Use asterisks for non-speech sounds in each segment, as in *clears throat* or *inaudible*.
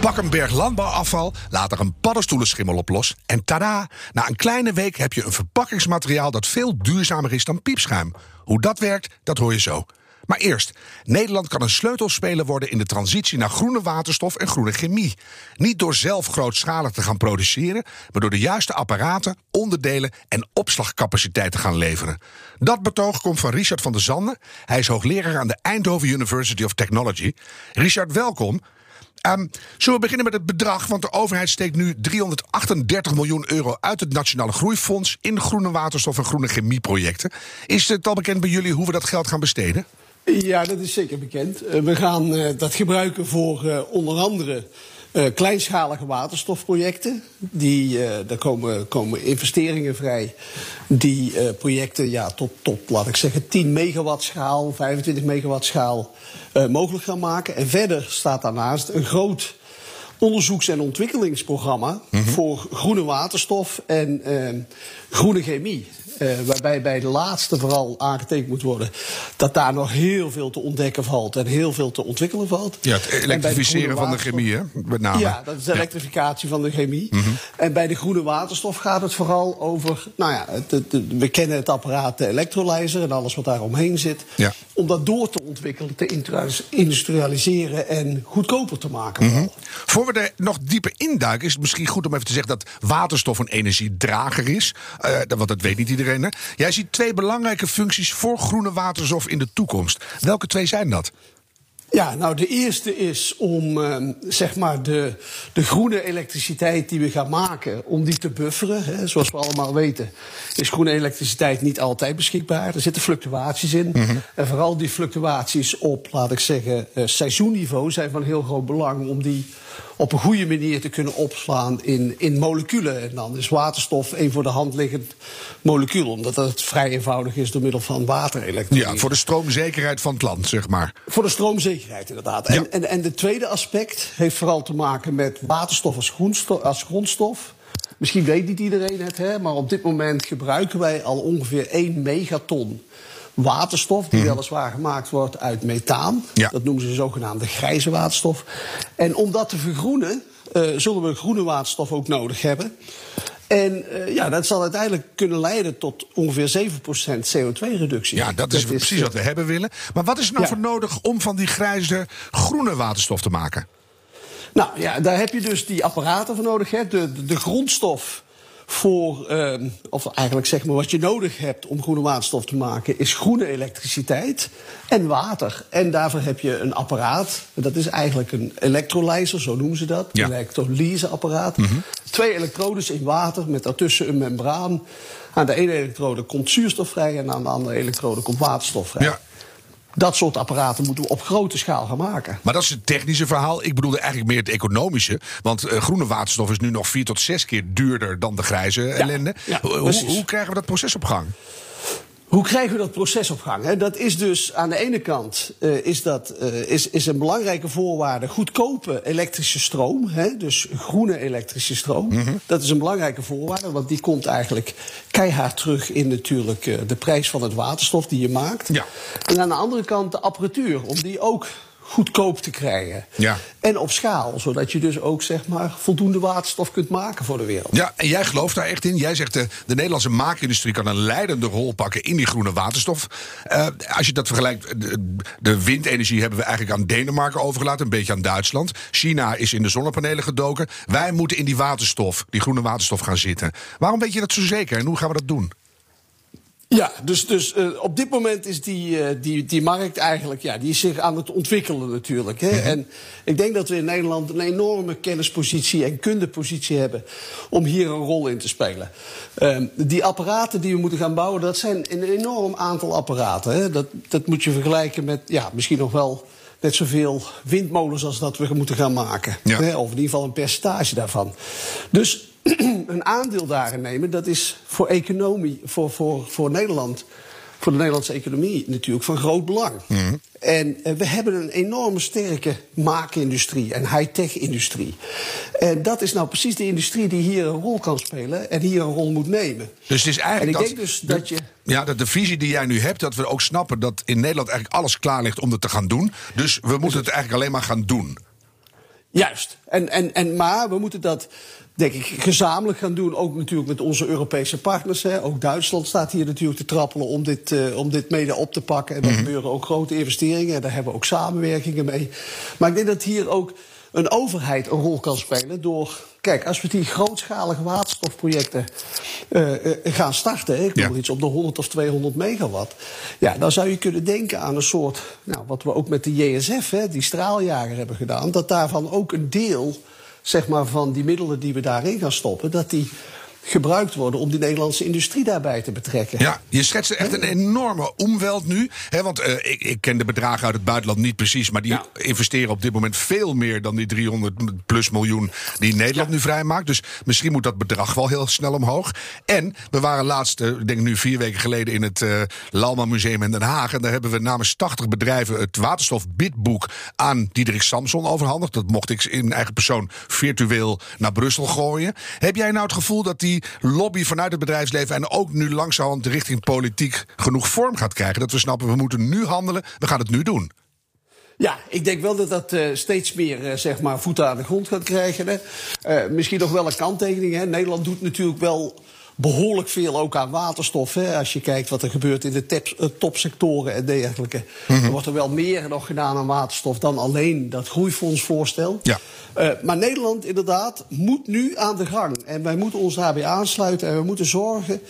Pak een berg landbouwafval, laat er een paddenstoelenschimmel op los. En tada! Na een kleine week heb je een verpakkingsmateriaal dat veel duurzamer is dan piepschuim. Hoe dat werkt, dat hoor je zo. Maar eerst, Nederland kan een sleutelspeler worden in de transitie naar groene waterstof en groene chemie. Niet door zelf grootschalig te gaan produceren, maar door de juiste apparaten, onderdelen en opslagcapaciteit te gaan leveren. Dat betoog komt van Richard van der Zanden. Hij is hoogleraar aan de Eindhoven University of Technology. Richard, welkom. Um, zullen we beginnen met het bedrag? Want de overheid steekt nu 338 miljoen euro uit het Nationale Groeifonds in groene waterstof en groene chemieprojecten. Is het al bekend bij jullie hoe we dat geld gaan besteden? Ja, dat is zeker bekend. Eh, we gaan uh, dat gebruiken voor uh, onder andere kleinschalige waterstofprojecten. Die, daar komen, komen investeringen vrij. Die projecten ja, tot, tot, laat ik zeggen, 10 megawatt schaal, 25 megawatt schaal mogelijk gaan maken. En verder staat daarnaast een groot onderzoeks- en ontwikkelingsprogramma mm -hmm. voor groene waterstof en groene chemie. Uh, waarbij bij de laatste vooral aangetekend moet worden dat daar nog heel veel te ontdekken valt en heel veel te ontwikkelen valt. Ja, het elektrificeren de van de chemie, hè? Met name. Ja, dat is de elektrificatie ja. van de chemie. Mm -hmm. En bij de groene waterstof gaat het vooral over, nou ja, het, het, het, we kennen het apparaat, de electrolyzer en alles wat daar omheen zit. Ja. Om dat door te ontwikkelen, te industrialiseren en goedkoper te maken. Mm -hmm. Voor we er nog dieper induiken, is het misschien goed om even te zeggen dat waterstof een energiedrager is. Uh, want dat weet niet iedereen. Jij ziet twee belangrijke functies voor groene waterstof in de toekomst. Welke twee zijn dat? Ja, nou de eerste is om uh, zeg maar de, de groene elektriciteit die we gaan maken, om die te bufferen. Hè. Zoals we allemaal weten is groene elektriciteit niet altijd beschikbaar. Er zitten fluctuaties in. Mm -hmm. En vooral die fluctuaties op, laat ik zeggen, uh, seizoenniveau zijn van heel groot belang om die op een goede manier te kunnen opslaan in, in moleculen. En dan is waterstof een voor de hand liggend molecuul, omdat het vrij eenvoudig is door middel van waterelektrolyse. Ja, voor de stroomzekerheid van het land, zeg maar. Voor de stroomzekerheid, inderdaad. Ja. En, en, en de tweede aspect heeft vooral te maken met waterstof als, groenstof, als grondstof. Misschien weet niet iedereen het, hè, maar op dit moment gebruiken wij al ongeveer 1 megaton waterstof, die weliswaar gemaakt wordt uit methaan. Ja. Dat noemen ze zogenaamde grijze waterstof. En om dat te vergroenen, uh, zullen we groene waterstof ook nodig hebben. En uh, ja, dat zal uiteindelijk kunnen leiden tot ongeveer 7% CO2-reductie. Ja, dat is, dat precies uh, wat we hebben willen. Maar wat is er nou ja. voor nodig om van die grijze groene waterstof te maken? Nou ja, daar heb je dus die apparaten voor nodig. Hè. De, de, de grondstof voor, uh, of eigenlijk zeg maar wat je nodig hebt om groene waterstof te maken, is groene elektriciteit en water. En daarvoor heb je een apparaat, dat is eigenlijk een electrolyzer, zo noemen ze dat, ja. een elektrolyseapparaat. Mm -hmm. Twee elektrodes in water met daartussen een membraan. Aan de ene elektrode komt zuurstof vrij en aan de andere elektrode komt waterstof vrij. Ja. Dat soort apparaten moeten we op grote schaal gaan maken. Maar dat is het technische verhaal. Ik bedoelde eigenlijk meer het economische. Want uh, groene waterstof is nu nog vier tot zes keer duurder dan de grijze ja, ellende. Ja, hoe, hoe krijgen we dat proces op gang? Hoe krijgen we dat proces op gang? He, dat is dus aan de ene kant uh, is dat, uh, is, is een belangrijke voorwaarde goedkope elektrische stroom. He, dus groene elektrische stroom. Mm -hmm. Dat is een belangrijke voorwaarde, want die komt eigenlijk keihard terug in natuurlijk uh, de prijs van het waterstof die je maakt. Ja. En aan de andere kant de apparatuur, om die ook goedkoop te krijgen. Ja. En op schaal, zodat je dus ook zeg maar, voldoende waterstof kunt maken voor de wereld. Ja, en jij gelooft daar echt in. Jij zegt de, de Nederlandse maakindustrie kan een leidende rol pakken in die groene waterstof. Uh, als je dat vergelijkt, de, de, windenergie hebben we eigenlijk aan Denemarken overgelaten, een beetje aan Duitsland. China is in de zonnepanelen gedoken. Wij moeten in die waterstof, die groene waterstof gaan zitten. Waarom weet je dat zo zeker en hoe gaan we dat doen? Ja, dus, dus uh, op dit moment is die, uh, die, die markt eigenlijk ja, die is zich aan het ontwikkelen natuurlijk. Hè? -hmm. En ik denk dat we in Nederland een enorme kennispositie en kundepositie hebben om hier een rol in te spelen. Uh, die apparaten die we moeten gaan bouwen, dat zijn een enorm aantal apparaten. Hè? Dat, dat moet je vergelijken met ja, misschien nog wel net zoveel windmolens als dat we moeten gaan maken. Ja. Hè, of in ieder geval een percentage daarvan. Dus *clears throat* een aandeel daarin nemen, dat is voor economie, voor, voor, voor Nederland, voor de Nederlandse economie natuurlijk van groot belang. En eh, we hebben een enorme sterke maakindustrie en high-tech industrie. En dat is nou precies de industrie die hier een rol kan spelen en hier een rol moet nemen. Dus het is En eigenlijk ik dat, denk dus dat je. Ja, dat de visie die jij nu hebt, dat we ook snappen dat in Nederland eigenlijk alles klaar ligt om het te gaan doen. Dus we moeten het eigenlijk alleen maar gaan doen. Juist. En, en, en, maar we moeten dat, denk ik, gezamenlijk gaan doen. Ook natuurlijk met onze Europese partners. Hè. Ook Duitsland staat hier natuurlijk te trappelen om dit, eh, om dit mede op te pakken. En er gebeuren ook grote investeringen. En daar hebben we ook samenwerkingen mee. Maar ik denk dat hier ook een overheid een rol kan spelen door. Kijk, als we die grootschalige waterstofprojecten eh, eh, gaan starten, ik noem Ja. iets op de 100 of 200 megawatt, ja, dan zou je kunnen denken aan een soort, nou, wat we ook met de JSF, hè, die straaljager hebben gedaan, dat daarvan ook een deel, zeg maar, van die middelen die we daarin gaan stoppen, dat die gebruikt worden om die Nederlandse industrie daarbij te betrekken. Ja, je schetst echt een enorme omweld nu. Hè, want eh, ik, ik ken de bedragen uit het buitenland niet precies. Maar die Ja. investeren op dit moment veel meer dan die 300 plus miljoen die Nederland nu vrijmaakt. Dus misschien moet dat bedrag wel heel snel omhoog. En we waren laatst, eh, ik denk nu vier weken geleden, in het eh Lalma Museum in Den Haag. En daar hebben we namens 80 bedrijven het waterstofbidboek aan Diederik Samson overhandigd. Dat mocht ik in eigen persoon virtueel naar Brussel gooien. Heb jij nou het gevoel dat die lobby vanuit het bedrijfsleven en ook nu langzamerhand richting politiek genoeg vorm gaat krijgen? Dat we snappen, we moeten nu handelen, we gaan het nu doen. Ja, ik denk wel dat dat eh, steeds meer eh, zeg maar voeten aan de grond gaat krijgen. Hè. Eh, misschien nog wel een kanttekening. Hè. Nederland doet natuurlijk wel behoorlijk veel ook aan waterstof. Hè. Als je kijkt wat er gebeurt in de eh, topsectoren en dergelijke. Mhm. Er wordt er wel meer nog gedaan aan waterstof dan alleen dat groeifondsvoorstel. Ja. Eh, maar Nederland inderdaad moet nu aan de gang. En wij moeten ons daarbij aansluiten. En we moeten zorgen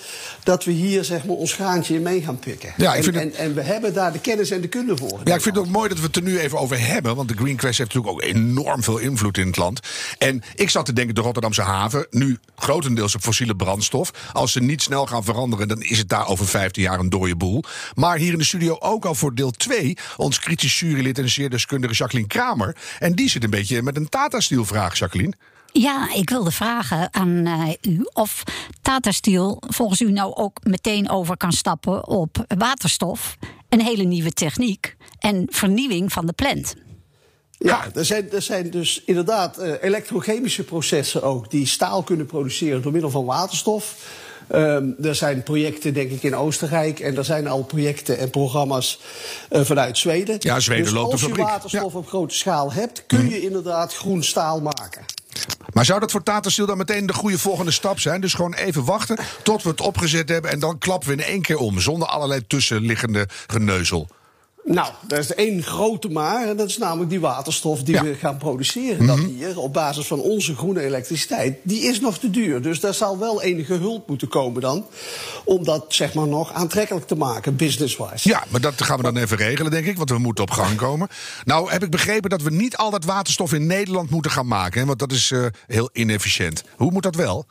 dat we hier zeg maar, ons graantje in mee gaan pikken. Ja, ik en, vind het- en, en we hebben daar de kennis en de kunde voor. Ja, ik vind het ook mooi dat we het er nu even over hebben. Want de Green Quest heeft natuurlijk ook enorm veel invloed in het land. En ik zat te denken, de Rotterdamse haven, nu grotendeels op fossiele brandstof. Als ze niet snel gaan veranderen, dan is het daar over 15 jaar een dode boel. Maar hier in de studio ook al voor deel 2, ons kritisch jurylid en zeer deskundige Jacqueline Kramer. En die zit een beetje met een Tata Steel vraag, Jacqueline. Ja, ik wilde vragen aan eh, u of Tata Steel volgens u nou ook meteen over kan stappen op waterstof, een hele nieuwe techniek en vernieuwing van de plant. Ja, er zijn, er zijn dus inderdaad eh, elektrochemische processen ook die staal kunnen produceren door middel van waterstof. Ehm, er zijn projecten, denk ik, in Oostenrijk. En er zijn al projecten en programma's eh, vanuit Zweden. Ja, Zweden dus loopt de als je waterstof Ja. Op grote schaal hebt, kun je inderdaad groen staal maken. Maar zou dat voor Tata Steel dan meteen de goede volgende stap zijn? Dus gewoon even wachten tot we het opgezet hebben. En dan klappen we in één keer om. Zonder allerlei tussenliggende geneuzel. Nou, dat is één grote maar. En dat is namelijk die waterstof die Ja. Mhm. we gaan produceren. Dat hier, op basis van onze groene elektriciteit, die is nog te duur. Dus daar zal wel enige hulp moeten komen dan. Om dat zeg maar nog aantrekkelijk te maken, business-wise. Ja, maar dat gaan we dan even regelen, denk ik. Want we moeten op gang komen. Nou, heb ik begrepen dat we niet al dat waterstof in Nederland moeten gaan maken. Hè, want dat is eh, heel inefficiënt. Hoe moet dat wel?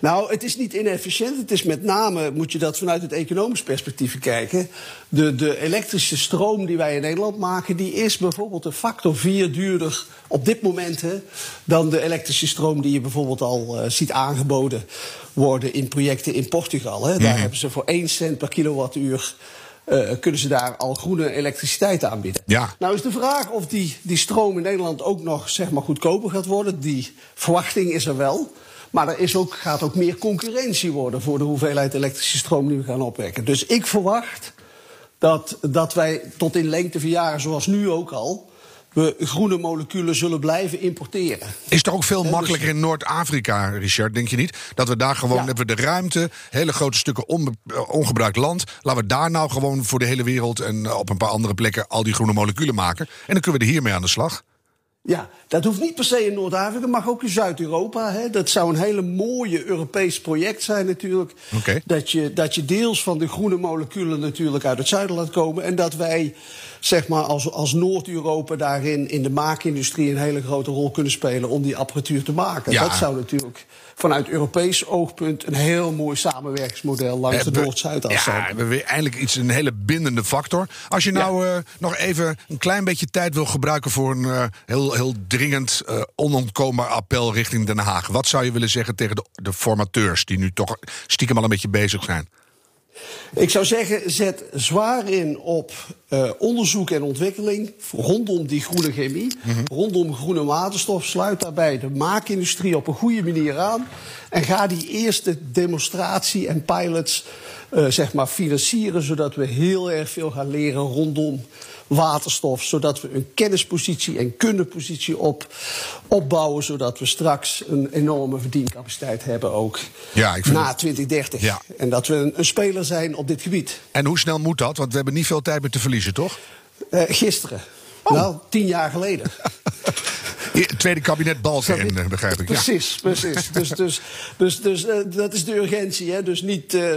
Nou, het is niet inefficiënt. Het is met name, moet je dat vanuit het economisch perspectief bekijken. De, de elektrische stroom die wij in Nederland maken, die is bijvoorbeeld een factor 4 duurder op dit moment hè, dan de elektrische stroom die je bijvoorbeeld al eh, ziet aangeboden worden in projecten in Portugal. Hè. Daar hebben ze voor 1 cent per kilowattuur. eh, kunnen ze daar al groene elektriciteit aanbieden. Ja. Nou is de vraag of die, die stroom in Nederland ook nog zeg maar, goedkoper gaat worden. Die verwachting is er wel. Maar er is ook, gaat ook meer concurrentie worden voor de hoeveelheid elektrische stroom die we gaan opwekken. Dus ik verwacht dat, dat wij tot in lengte van jaren, zoals nu ook al, we groene moleculen zullen blijven importeren. Is toch ook veel dus- makkelijker in Noord-Afrika, Richard, denk je niet? Dat we daar gewoon, Ja. hebben we de ruimte, hele grote stukken onbe- eh, ongebruikt land. Laten we daar nou gewoon voor de hele wereld en eh, op een paar andere plekken al die groene moleculen maken. En dan kunnen we er hiermee aan de slag. Ja, dat hoeft niet per se in Noord-Afrika, mag ook in Zuid-Europa. Dat zou een hele mooie Europees project zijn natuurlijk. Dat, je, dat je deels van de groene moleculen natuurlijk uit het zuiden laat komen. En dat wij, zeg maar, als, als Noord-Europa daarin in de maakindustrie een hele grote rol kunnen spelen om die apparatuur te maken. Ja. Dat zou natuurlijk vanuit Europees oogpunt een heel mooi samenwerkingsmodel langs de Hebben Noord-Zuidas Ja, hebben we weer eindelijk iets, een hele bindende factor. Als je nou eh, nog even een klein beetje tijd wil gebruiken voor een eh, heel, heel dringend, eh, onontkoombaar appel richting Den Haag. Wat zou je willen zeggen tegen de, de formateurs die nu toch stiekem al een beetje bezig zijn? Ik zou zeggen, zet zwaar in op eh, onderzoek en ontwikkeling rondom die groene chemie, rondom groene waterstof. Sluit daarbij de maakindustrie op een goede manier aan. En ga die eerste demonstratie en pilots eh, zeg maar financieren, zodat we heel erg veel gaan leren rondom waterstof. Zodat we een kennispositie en kundepositie op, opbouwen, zodat we straks een enorme verdiencapaciteit hebben ook Ja, ik vind na het- 2030. Ja. En dat we een, een speler zijn op dit gebied. En hoe snel moet dat? Want we hebben niet veel tijd meer te verliezen, toch? Eh, gisteren. Oh. Nou, tien jaar geleden. *laughs* Het tweede kabinet Balken, eh, begrijp ik. Ja. Precies, precies. *laughs* Dus, dus, dus, dus eh, dat is de urgentie. Hè? Dus niet, eh,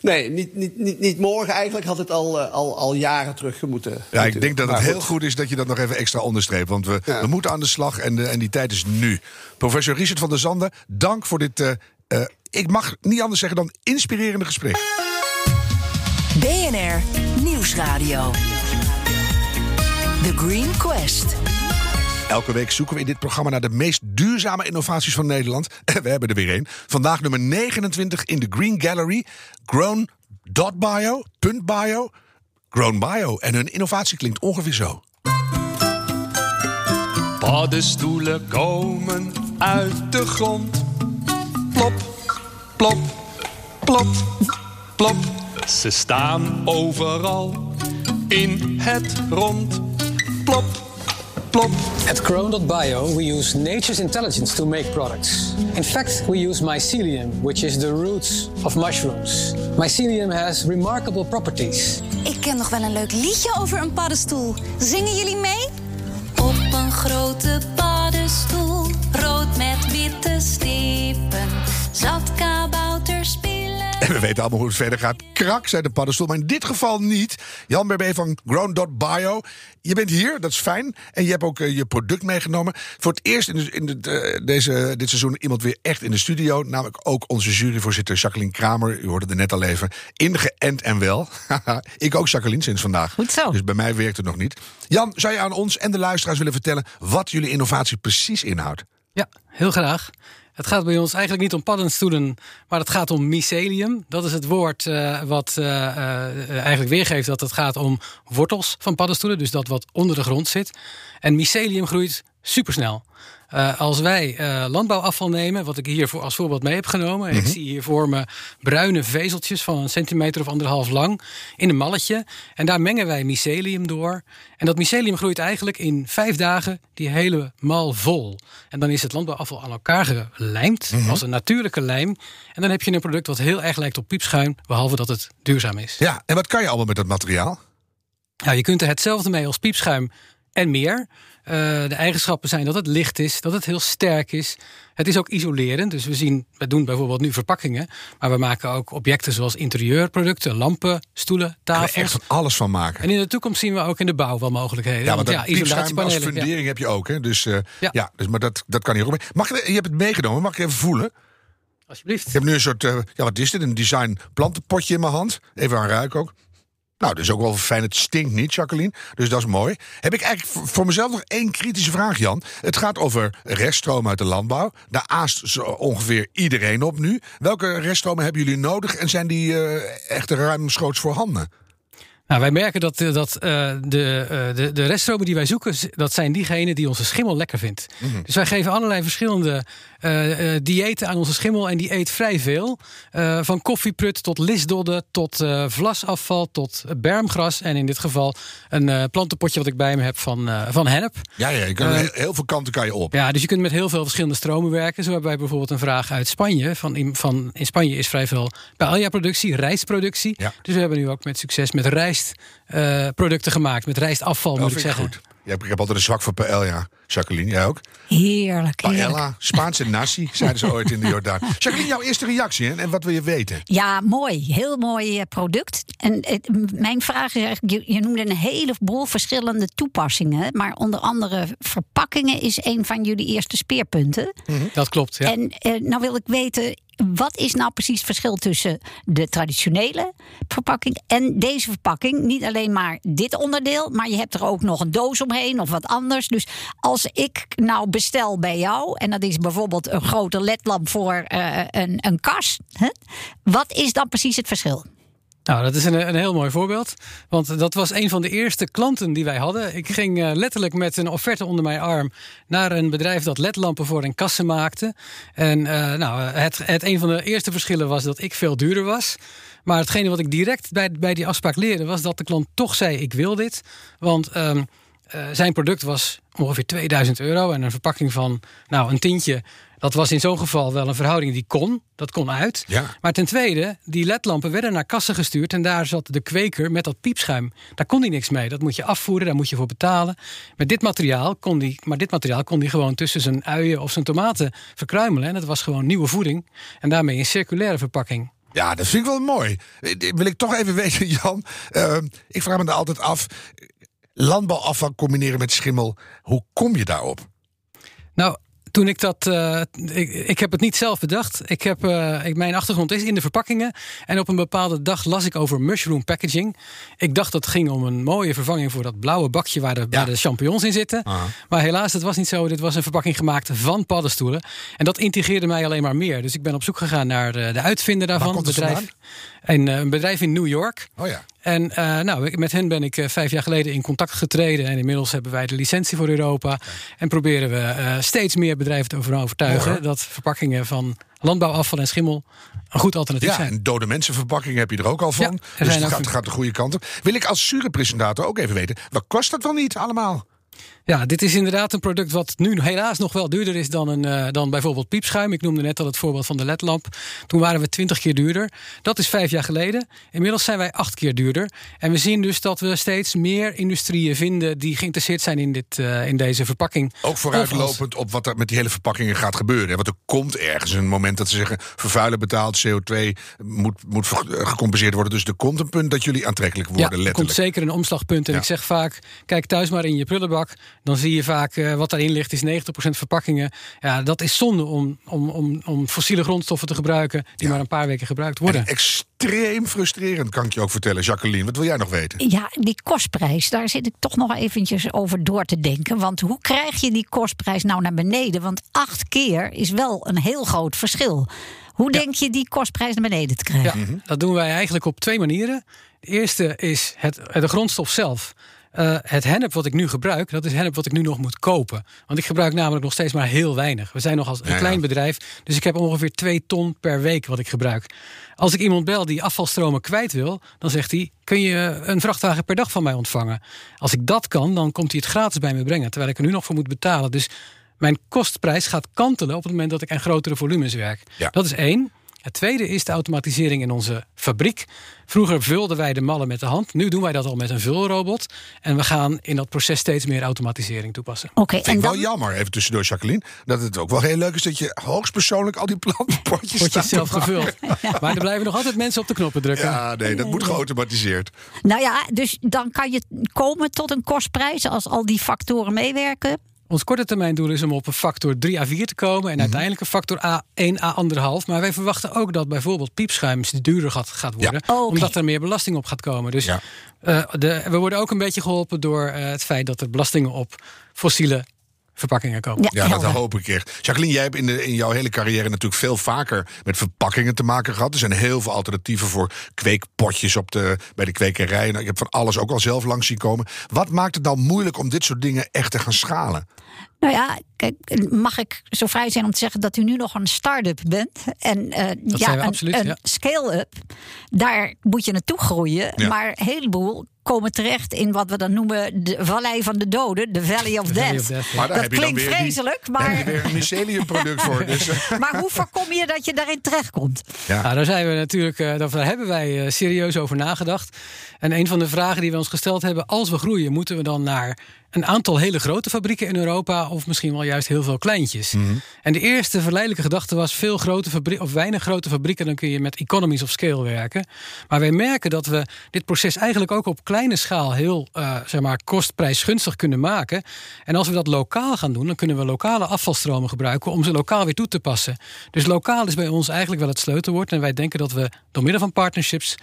nee, niet, niet, niet, niet morgen. Eigenlijk had het al, al, al jaren terug moeten. Ja, ik denk dat het heel goed is dat je dat nog even extra onderstreept. Want we, Ja. we moeten aan de slag en, de, en die tijd is nu. Professor Richard van der Zanden, dank voor dit, eh, eh, ik mag niet anders zeggen dan inspirerende gesprek. BNR Nieuwsradio. The Green Quest. Elke week zoeken we in dit programma naar de meest duurzame innovaties van Nederland. *laughs* En we hebben er weer één. Vandaag nummer 29 in de Green Gallery. Grown.bio, .bio, Grown Bio. En hun innovatie klinkt ongeveer zo. Paddenstoelen komen uit de grond. Plop, plop, plop, plop. Ze staan overal in het rond. Plop, plop. At Crown.bio, we use nature's intelligence to make products. In fact, we use mycelium, which is the roots of mushrooms. Mycelium has remarkable properties. Ik ken nog wel een leuk liedje over een paddenstoel. Zingen jullie mee? Op een grote paddenstoel, *laughs* En we weten allemaal hoe het verder gaat. Krak, zei de paddenstoel. Maar in dit geval niet. Jan Berbe van Grown.bio. Je bent hier, dat is fijn. En je hebt ook eh, je product meegenomen. Voor het eerst in, de, in de, deze, dit seizoen iemand weer echt in de studio. Namelijk ook onze juryvoorzitter Jacqueline Kramer. U hoorde er net al even. Ingeënt en wel. *laughs* Ik ook Jacqueline sinds vandaag. Goed zo. Dus bij mij werkt het nog niet. Jan, zou je aan ons en de luisteraars willen vertellen... wat jullie innovatie precies inhoudt? Ja, heel graag. Het gaat bij ons eigenlijk niet om paddenstoelen, maar het gaat om mycelium. Dat is het woord eh, wat eh, eh, eigenlijk weergeeft dat het gaat om wortels van paddenstoelen. Dus dat wat onder de grond zit. En mycelium groeit supersnel. Eh, als wij eh, landbouwafval nemen, wat ik hier voor, als voorbeeld mee heb genomen. Ik zie hier voor me bruine vezeltjes van een centimeter of anderhalf lang in een malletje. En daar mengen wij mycelium door. En dat mycelium groeit eigenlijk in vijf dagen die hele mal vol. En dan is het landbouwafval aan elkaar gelijmd als een natuurlijke lijm. En dan heb je een product wat heel erg lijkt op piepschuim, behalve dat het duurzaam is. Ja, en wat kan je allemaal met dat materiaal? Nou, je kunt er hetzelfde mee als piepschuim en meer. Eh, de eigenschappen zijn dat het licht is, dat het heel sterk is. Het is ook isolerend. Dus we zien, we doen bijvoorbeeld nu verpakkingen. Maar we maken ook objecten zoals interieurproducten, lampen, stoelen, Daar kan tafels. echt van alles van maken. En in de toekomst zien we ook in de bouw wel mogelijkheden. Ja, want ja, als ja. fundering heb je ook. Hè? Dus, eh, ja. Ja. dus, maar dat, dat kan hier ook mee. Mag, je hebt het meegenomen, mag ik even voelen? Alsjeblieft. Ik heb nu een soort, eh, ja wat is dit? Een design plantenpotje in mijn hand. Even aan ruiken ook. Nou, dat is ook wel fijn. Het stinkt niet, Jacqueline. Dus dat is mooi. Heb ik eigenlijk voor- mezelf nog één kritische vraag, Jan. Het gaat over reststromen uit de landbouw. Daar aast ongeveer iedereen op nu. Welke reststromen hebben jullie nodig? En zijn die eh, echt ruimschoots voorhanden? Nou, wij merken dat, eh, dat eh, de, eh, de, de reststromen die wij zoeken, dat zijn diegenen die onze schimmel lekker vindt. Mhm. Dus wij geven allerlei verschillende eh, diëten aan onze schimmel en die eet vrij veel. Van koffieprut tot lisdodden, tot vlasafval, tot bermgras. En in dit geval een plantenpotje wat ik bij me heb van, van hennep. Ja, ja je kan, heel, veel kanten kan je op. Ja, dus je kunt met heel veel verschillende stromen werken. Zo hebben wij bijvoorbeeld een vraag uit Spanje. Van, in, van, in Spanje is vrij veel paella-productie, rijstproductie. Ja. Dus we hebben nu ook met succes met rijstproducten gemaakt. Met rijstafval, Dat moet ik zeggen. goed. Ja, ik heb altijd een zwak voor paella. Jacqueline, jij ook? Heerlijk, heerlijk. Paella, Spaanse nasi, zeiden ze ooit in de Jordaan. *laughs* Jacqueline, jouw eerste reactie hè? en wat wil je weten? Ja, mooi. Heel mooi eh, product. En eh, mijn vraag is eigenlijk, je, je noemde een heleboel verschillende toepassingen. Maar onder andere verpakkingen is een van jullie eerste speerpunten. Dat klopt, ja. En eh, nou wil ik weten, wat is nou precies het verschil tussen de traditionele verpakking en deze verpakking? Niet alleen maar dit onderdeel, maar je hebt er ook nog een doos omheen of wat anders. Dus als ik nou bestel bij jou, en dat is bijvoorbeeld een grote ledlamp voor eh, een, een kast, hè? wat is dan precies het verschil? Nou, dat is een, een heel mooi voorbeeld. Want dat was een van de eerste klanten die wij hadden. Ik ging eh, letterlijk met een offerte onder mijn arm naar een bedrijf dat ledlampen voor en kassen maakte. En eh, nou, het, het een van de eerste verschillen was dat ik veel duurder was. Maar hetgene wat ik direct bij, bij die afspraak leerde was dat de klant toch zei: Ik wil dit. Want ehm, eh, zijn product was ongeveer 2000 euro en een verpakking van nou, een tientje. Dat was in zo'n geval wel een verhouding die kon. Dat kon uit. Ja. Maar ten tweede, die ledlampen werden naar kassen gestuurd. En daar zat de kweker met dat piepschuim. Daar kon hij niks mee. Dat moet je afvoeren, daar moet je voor betalen. Met dit materiaal kon die, maar dit materiaal kon hij gewoon tussen zijn uien of zijn tomaten verkruimelen. En dat was gewoon nieuwe voeding. En daarmee een circulaire verpakking. Ja, dat vind ik wel mooi. Eh, Wil ik toch even *laughs* weten, Jan. eh, ik vraag me er altijd af. Landbouwafval combineren met schimmel. Hoe kom je daarop? Nou, toen ik dat. eh, ik, ik heb het niet zelf bedacht. Ik heb, eh, ik, mijn achtergrond is in de verpakkingen. En op een bepaalde dag las ik over mushroom packaging. Ik dacht dat het ging om een mooie vervanging voor dat blauwe bakje waar de, waar de champignons in zitten. Maar helaas, dat was niet zo. Dit was een verpakking gemaakt van paddenstoelen. En dat integreerde mij alleen maar meer. Dus ik ben op zoek gegaan naar de, de uitvinder daarvan. komt het bedrijf, en, eh, een bedrijf in New York. Oh ja. En eh, nou, met hen ben ik eh, vijf jaar geleden in contact getreden. En inmiddels hebben wij de licentie voor Europa. En proberen we eh, steeds meer bedrijven te over- overtuigen hoor. dat verpakkingen van landbouwafval en schimmel een goed alternatief Ja, zijn. en dode mensenverpakking heb je er ook al van. Ja, dus het gaat, gaat de goede kant op. Wil ik als zure presentator ook even weten. Wat kost dat wel niet allemaal? Ja, dit is inderdaad een product wat nu helaas nog wel duurder is dan, een, eh, dan bijvoorbeeld piepschuim. Ik noemde net al het voorbeeld van de ledlamp. Toen waren we twintig keer duurder. Dat is vijf jaar geleden. Inmiddels zijn wij acht keer duurder. En we zien dus dat we steeds meer industrieën vinden die geïnteresseerd zijn in, dit, eh, in deze verpakking. Ook vooruitlopend op wat er met die hele verpakkingen gaat gebeuren. hè. Want er komt ergens een moment dat ze zeggen... vervuilen betaald, CO2 moet, moet eh, gecompenseerd worden. Dus er komt een punt dat jullie aantrekkelijk worden, ja, er komt zeker een omslagpunt. En Ja. ik zeg vaak, kijk thuis maar in je prullenbak. Dan zie je vaak eh, wat daarin ligt is 90% verpakkingen. Ja, dat is zonde om, om, om, om fossiele grondstoffen te gebruiken... die Ja. maar een paar weken gebruikt worden. En extreem frustrerend, kan ik je ook vertellen. Jacqueline, wat wil jij nog weten? Ja, die kostprijs, daar zit ik toch nog eventjes over door te denken. Want hoe krijg je die kostprijs nou naar beneden? Want acht keer is wel een heel groot verschil. Hoe denk je die kostprijs naar beneden te krijgen? Ja, dat doen wij eigenlijk op twee manieren. De eerste is het, de grondstof zelf. Eh, het hennep wat ik nu gebruik, dat is hennep wat ik nu nog moet kopen. Want ik gebruik namelijk nog steeds maar heel weinig. We zijn nog als een Ja, ja. klein bedrijf, dus ik heb ongeveer twee ton per week wat ik gebruik. Als ik iemand bel die afvalstromen kwijt wil, dan zegt hij: Kun je een vrachtwagen per dag van mij ontvangen? Als ik dat kan, dan komt hij het gratis bij me brengen, terwijl ik er nu nog voor moet betalen. Dus mijn kostprijs gaat kantelen op het moment dat ik aan grotere volumes werk. Ja. Dat is één. Het tweede is de automatisering in onze fabriek. Vroeger vulden wij de mallen met de hand. Nu doen wij dat al met een vulrobot. En we gaan in dat proces steeds meer automatisering toepassen. Oké, Vind en ik wel dan. jammer, even tussendoor Jacqueline... dat het ook wel heel leuk is dat je hoogstpersoonlijk al die plantenpotjes *laughs* Wordt je zelf gevuld. *laughs* Maar er blijven nog altijd mensen op de knoppen drukken. Ja, nee, dat moet geautomatiseerd. Nou ja, dus dan kan je komen tot een kostprijs als al die factoren meewerken. Ons korte termijn doel is om op een factor 3 à 4 te komen. Mhm. En uiteindelijk een factor A 1 à 1,5. Maar wij verwachten ook dat bijvoorbeeld piepschuim duurder gaat, gaat worden. Oh. Omdat er meer belasting op gaat komen. Dus Ja. eh, de, we worden ook een beetje geholpen door eh, het feit dat er belastingen op fossiele verpakkingen komen. Ja, Ja, dat helder. hoop ik echt. Jacqueline, jij hebt in, de, in jouw hele carrière natuurlijk veel vaker met verpakkingen te maken gehad. Er zijn heel veel alternatieven voor kweekpotjes op de, bij de kwekerij. Nou, ik heb van alles ook al zelf langs zien komen. Wat maakt het nou moeilijk om dit soort dingen echt te gaan schalen? Nou ja, kijk, mag ik zo vrij zijn om te zeggen dat u nu nog een start-up bent? En eh, ja, een, absoluut, een ja. scale-up, daar moet je naartoe groeien. Ja. Maar een heleboel komen terecht in wat we dan noemen de Vallei van de Doden, de Valley of De Death. Valley of Death, ja. Maar daar dat klinkt weer die- vreselijk, Daar heb je maar, weer een mycelium product voor. Dus, *laughs* maar hoe voorkom je dat je daarin terechtkomt? ja. Nou, daar zijn we natuurlijk, eh, daar hebben wij eh, serieus over nagedacht. En een van de vragen die we ons gesteld hebben, als we groeien, moeten we dan naar een aantal hele grote fabrieken in Europa of misschien wel juist heel veel kleintjes? En de eerste verleidelijke gedachte was veel grote fabrieken of weinig grote fabrieken, dan kun je met economies of scale werken. Maar wij merken dat we dit proces eigenlijk ook op kleine schaal heel eh, zeg maar, kostprijsgunstig kunnen maken. En als we dat lokaal gaan doen, dan kunnen we lokale afvalstromen gebruiken om ze lokaal weer toe te passen. Dus lokaal is bij ons eigenlijk wel het sleutelwoord. En wij denken dat we door middel van partnerships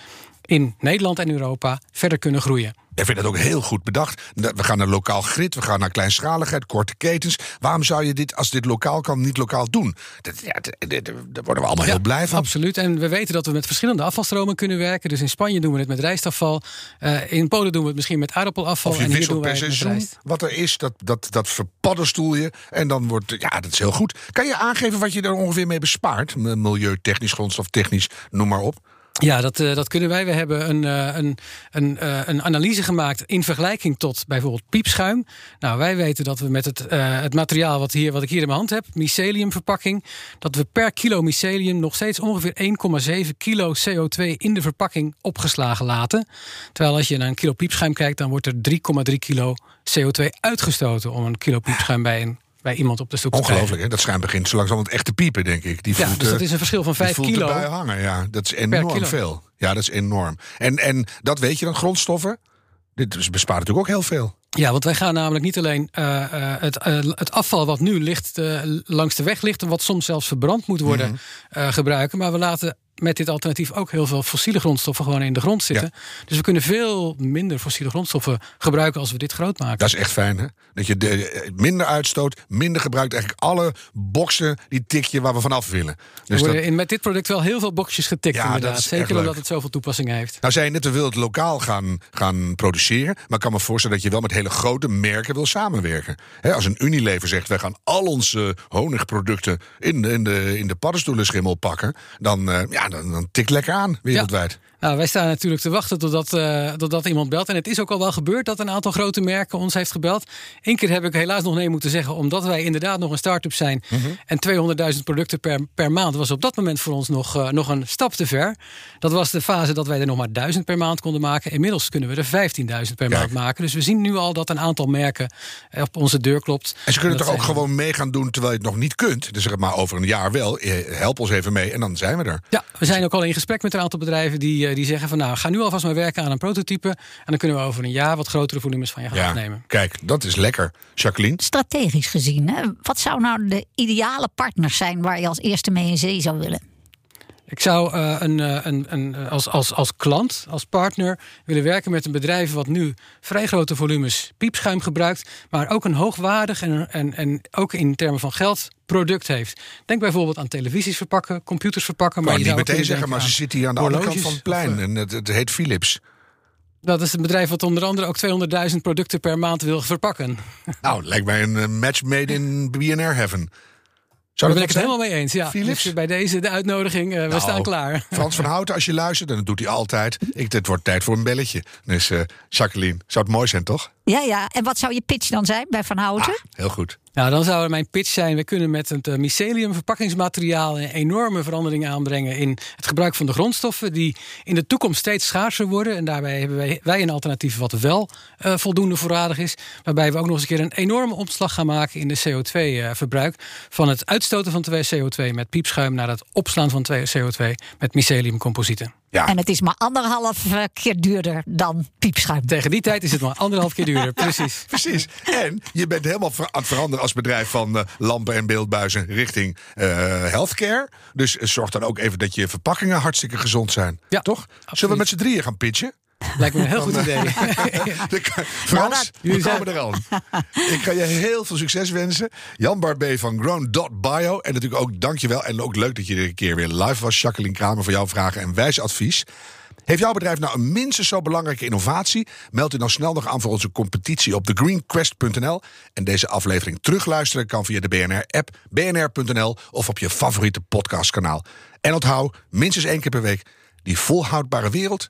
in Nederland en Europa verder kunnen groeien. Ik vind dat ook heel goed bedacht. We gaan naar lokaal grid, we gaan naar kleinschaligheid, korte ketens. Waarom zou je dit, als dit lokaal kan, niet lokaal doen? Dat, ja, daar worden we allemaal heel blij van. Absoluut. En we weten dat we met verschillende afvalstromen kunnen werken. Dus in Spanje doen we het met rijstafval. Eh, in Polen doen we het misschien met aardappelafval. Of je en hier doen per met seizoen rijst. wat er is, dat, dat, dat verpaddenstoel je. En dan wordt, ja, dat is heel goed. Kan je aangeven wat je er ongeveer mee bespaart? Milieutechnisch, grondstoftechnisch, noem maar op. Ja, dat, eh, dat kunnen wij. We hebben een, eh, een, een, eh, een analyse gemaakt in vergelijking tot bijvoorbeeld piepschuim. Nou, wij weten dat we met het, het materiaal wat, hier, wat ik hier in mijn hand heb, myceliumverpakking, dat we per kilo mycelium nog steeds ongeveer 1,7 kilo CO2 in de verpakking opgeslagen laten. Terwijl als je naar een kilo piepschuim kijkt, dan wordt er 3,3 kilo CO2 uitgestoten om een kilo piepschuim bij, een, bij iemand op de stoep. Ongelooflijk, hè? Dat schuim begint zo langzamerhand echt te piepen, denk ik. Die Ja, voelt, dus dat eh, is een verschil van die 5 voelt kilo. erbij hangen, ja. Dat is enorm veel. Ja, dat is enorm. En, en dat weet je dan, grondstoffen? Dit bespaart natuurlijk ook heel veel. Ja, want wij gaan namelijk niet alleen eh, eh, het, het afval wat nu ligt, langs de weg ligt en wat soms zelfs verbrand moet worden Mhm. gebruiken, maar we laten met dit alternatief ook heel veel fossiele grondstoffen gewoon in de grond zitten. Dus we kunnen veel minder fossiele grondstoffen gebruiken als we dit groot maken. Dat is echt fijn, hè? Dat je de, eh, minder uitstoot, minder gebruikt. Eigenlijk alle boxen, die tik je waar we vanaf willen. Dus dat, in, met dit product wel heel veel boxjes getikt Ja, inderdaad. Zeker omdat het zoveel toepassingen heeft. nou zei je net, we willen het lokaal gaan, gaan produceren. Maar ik kan me voorstellen dat je wel met hele grote merken wil samenwerken. Als een Unilever zegt, wij gaan al onze honigproducten in de, in de, in de paddenstoelenschimmel pakken. Dan, eh, ja, dan, dan tik lekker aan, wereldwijd. Nou, wij staan natuurlijk te wachten totdat, totdat iemand belt. En het is ook al wel gebeurd dat een aantal grote merken ons heeft gebeld. Eén keer heb ik helaas nog nee moeten zeggen, omdat wij inderdaad nog een start-up zijn. En 200.000 producten per, per maand was op dat moment voor ons nog, eh, nog een stap te ver. Dat was de fase dat wij er nog maar 1000 per maand konden maken. Inmiddels kunnen we er 15.000 per Kijk. maand maken. Dus we zien nu al dat een aantal merken eh, op onze deur klopt. En ze kunnen toch ook zijn- gewoon mee gaan doen terwijl je het nog niet kunt. Dus zeg maar over een jaar wel. Help ons even mee en dan zijn we er. Ja, we zijn ook al in gesprek met een aantal bedrijven die, die zeggen van nou, ga nu alvast maar werken aan een prototype. En dan kunnen we over een jaar wat grotere volumes van je gaan Ja, afnemen. kijk, dat is lekker. Jacqueline? Strategisch gezien, hè, wat zou nou de ideale partner zijn waar je als eerste mee in zee zou willen? Ik zou eh, een, eh, een, een, eh, als, als, als klant, als partner willen werken met een bedrijf wat nu vrij grote volumes piepschuim gebruikt, maar ook een hoogwaardig en, en, en ook in termen van geld product heeft. Denk bijvoorbeeld aan televisies verpakken, computers verpakken. Maar niet meteen zeggen, maar ze zitten hier aan de andere kant van het plein. of, eh, En het, het heet Philips. Dat is een bedrijf wat onder andere ook 200.000 producten per maand wil verpakken. Nou, lijkt mij een eh, match made in BNR Heaven. Zou Daar ben dat ik het helemaal mee eens. Ja. Philips? Dus bij deze de uitnodiging, eh, we Nou, staan klaar. Frans van Houten, als je luistert, en dat doet hij altijd. Ik, het wordt tijd voor een belletje. Dus eh, Jacqueline, zou het mooi zijn, toch? Ja, ja. En wat zou je pitch dan zijn bij Van Houten? Ah, heel goed. Nou, dan zou mijn pitch zijn: we kunnen met het eh, mycelium verpakkingsmateriaal een enorme verandering aanbrengen in het gebruik van de grondstoffen, die in de toekomst steeds schaarser worden. En daarbij hebben wij, wij een alternatief wat wel eh, voldoende voorradig is. Waarbij we ook nog eens een keer een enorme opslag gaan maken in de CO2-verbruik. van het uitstoten van twee CO2 met piepschuim naar het opslaan van twee CO2 met myceliumcomposieten. Ja, En het is maar anderhalf eh, keer duurder dan piepschuim. Tegen die tijd is het maar anderhalf keer duurder. *laughs* Precies. precies. En je bent helemaal ver- aan het veranderen als bedrijf van eh, lampen en beeldbuizen richting eh, healthcare. Dus zorg dan ook even dat je verpakkingen hartstikke gezond zijn. Ja, toch? Zullen we met z'n drieën gaan pitchen? Lijkt me een heel goed idee. Kan- Frans, dat- we komen er aan. Ik ga je heel veel succes wensen. Jan Barbé van Grown.bio. En natuurlijk ook dankjewel. En ook leuk dat je er een keer weer live was. Jacqueline Kramer voor jouw vragen en wijs advies. Heeft jouw bedrijf nou een minstens zo belangrijke innovatie? Meld u dan snel nog aan voor onze competitie op thegreenquest.nl. En deze aflevering terugluisteren kan via de BNR-app, bnr.nl of op je favoriete podcastkanaal. En onthoud, minstens één keer per week, die volhoudbare wereld,